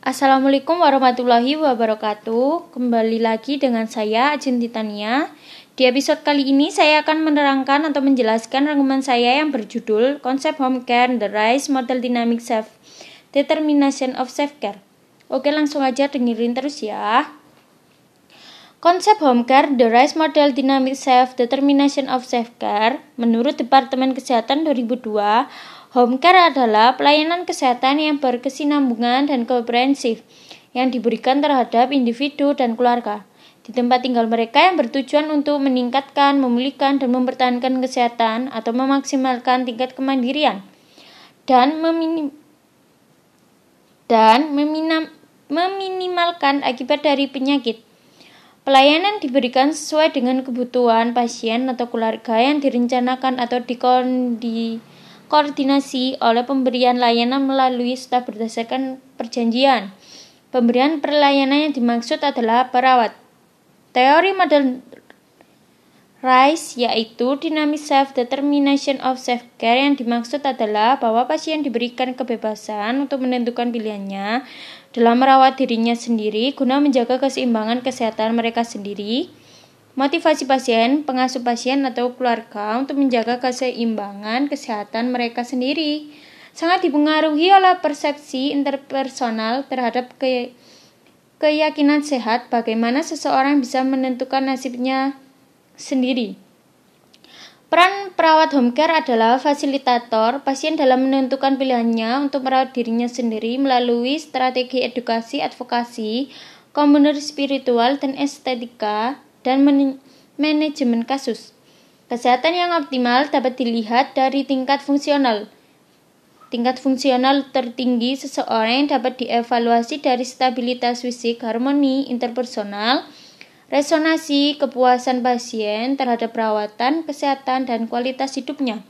Assalamualaikum warahmatullahi wabarakatuh. Kembali lagi dengan saya Ajin Titania. Di episode kali ini saya akan menerangkan atau menjelaskan rangkuman saya yang berjudul Konsep Home Care The Rise Model Dynamic Self Determination of Self Care. Oke, langsung aja dengerin terus ya. Konsep home care, the rise model dynamic self determination of self care, menurut Departemen Kesehatan 2002, Home care adalah pelayanan kesehatan yang berkesinambungan dan komprehensif yang diberikan terhadap individu dan keluarga di tempat tinggal mereka yang bertujuan untuk meningkatkan, memulihkan, dan mempertahankan kesehatan atau memaksimalkan tingkat kemandirian dan meminim dan meminam, meminimalkan akibat dari penyakit. Pelayanan diberikan sesuai dengan kebutuhan pasien atau keluarga yang direncanakan atau dikondi koordinasi oleh pemberian layanan melalui staf berdasarkan perjanjian. Pemberian pelayanan yang dimaksud adalah perawat. Teori model RISE yaitu Dynamic Self-Determination of Self-Care yang dimaksud adalah bahwa pasien diberikan kebebasan untuk menentukan pilihannya dalam merawat dirinya sendiri guna menjaga keseimbangan kesehatan mereka sendiri Motivasi pasien, pengasuh pasien atau keluarga untuk menjaga keseimbangan kesehatan mereka sendiri sangat dipengaruhi oleh persepsi interpersonal terhadap ke keyakinan sehat bagaimana seseorang bisa menentukan nasibnya sendiri. Peran perawat home care adalah fasilitator pasien dalam menentukan pilihannya untuk merawat dirinya sendiri melalui strategi edukasi, advokasi, komunitas spiritual, dan estetika dan manajemen kasus. Kesehatan yang optimal dapat dilihat dari tingkat fungsional. Tingkat fungsional tertinggi seseorang dapat dievaluasi dari stabilitas fisik, harmoni interpersonal, resonansi kepuasan pasien terhadap perawatan, kesehatan, dan kualitas hidupnya.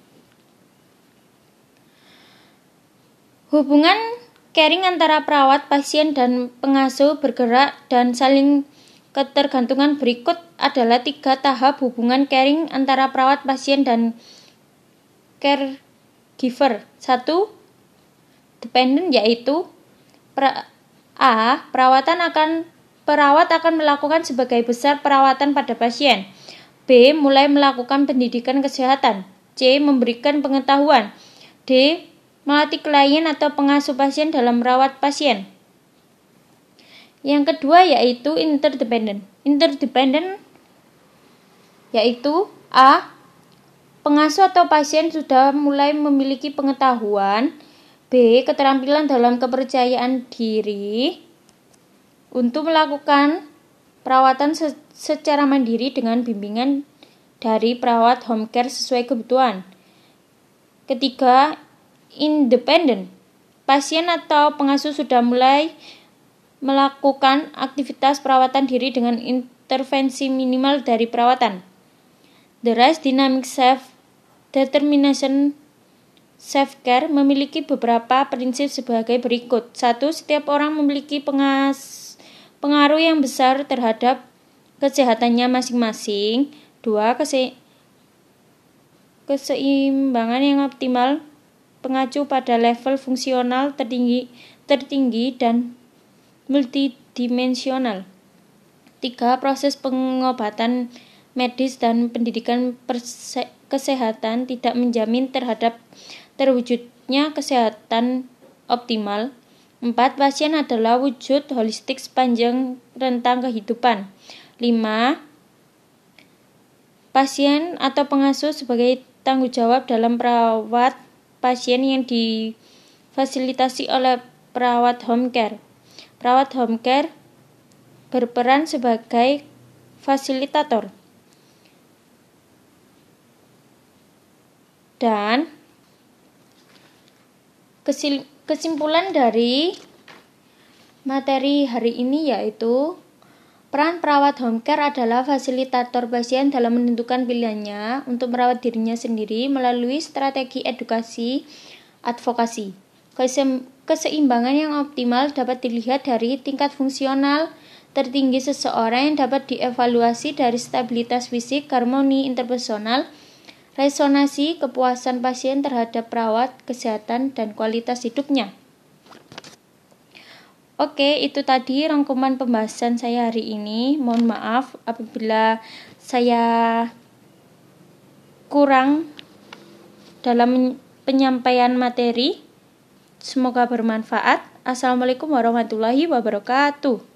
Hubungan caring antara perawat, pasien, dan pengasuh bergerak dan saling Ketergantungan berikut adalah tiga tahap hubungan caring antara perawat pasien dan caregiver. Satu, dependent yaitu A. Perawatan akan perawat akan melakukan sebagai besar perawatan pada pasien. B. Mulai melakukan pendidikan kesehatan. C. Memberikan pengetahuan. D. Melatih klien atau pengasuh pasien dalam merawat pasien. Yang kedua yaitu interdependent. Interdependent yaitu A. Pengasuh atau pasien sudah mulai memiliki pengetahuan B. Keterampilan dalam kepercayaan diri untuk melakukan perawatan secara mandiri dengan bimbingan dari perawat home care sesuai kebutuhan. Ketiga, independent. Pasien atau pengasuh sudah mulai melakukan aktivitas perawatan diri dengan intervensi minimal dari perawatan. The Rise Dynamic Self Determination Self Care memiliki beberapa prinsip sebagai berikut. Satu, setiap orang memiliki pengaruh yang besar terhadap kesehatannya masing-masing. Dua, kese, keseimbangan yang optimal pengacu pada level fungsional tertinggi, tertinggi dan multidimensional. Tiga, proses pengobatan medis dan pendidikan kesehatan tidak menjamin terhadap terwujudnya kesehatan optimal. Empat, pasien adalah wujud holistik sepanjang rentang kehidupan. Lima, pasien atau pengasuh sebagai tanggung jawab dalam perawat pasien yang difasilitasi oleh perawat home care. Perawat home care berperan sebagai fasilitator. Dan kesimpulan dari materi hari ini yaitu Peran perawat home care adalah fasilitator pasien dalam menentukan pilihannya untuk merawat dirinya sendiri melalui strategi edukasi advokasi keseimbangan yang optimal dapat dilihat dari tingkat fungsional tertinggi seseorang yang dapat dievaluasi dari stabilitas fisik, harmoni interpersonal, resonansi, kepuasan pasien terhadap perawat, kesehatan, dan kualitas hidupnya. Oke, itu tadi rangkuman pembahasan saya hari ini. Mohon maaf apabila saya kurang dalam penyampaian materi. Semoga bermanfaat. Assalamualaikum warahmatullahi wabarakatuh.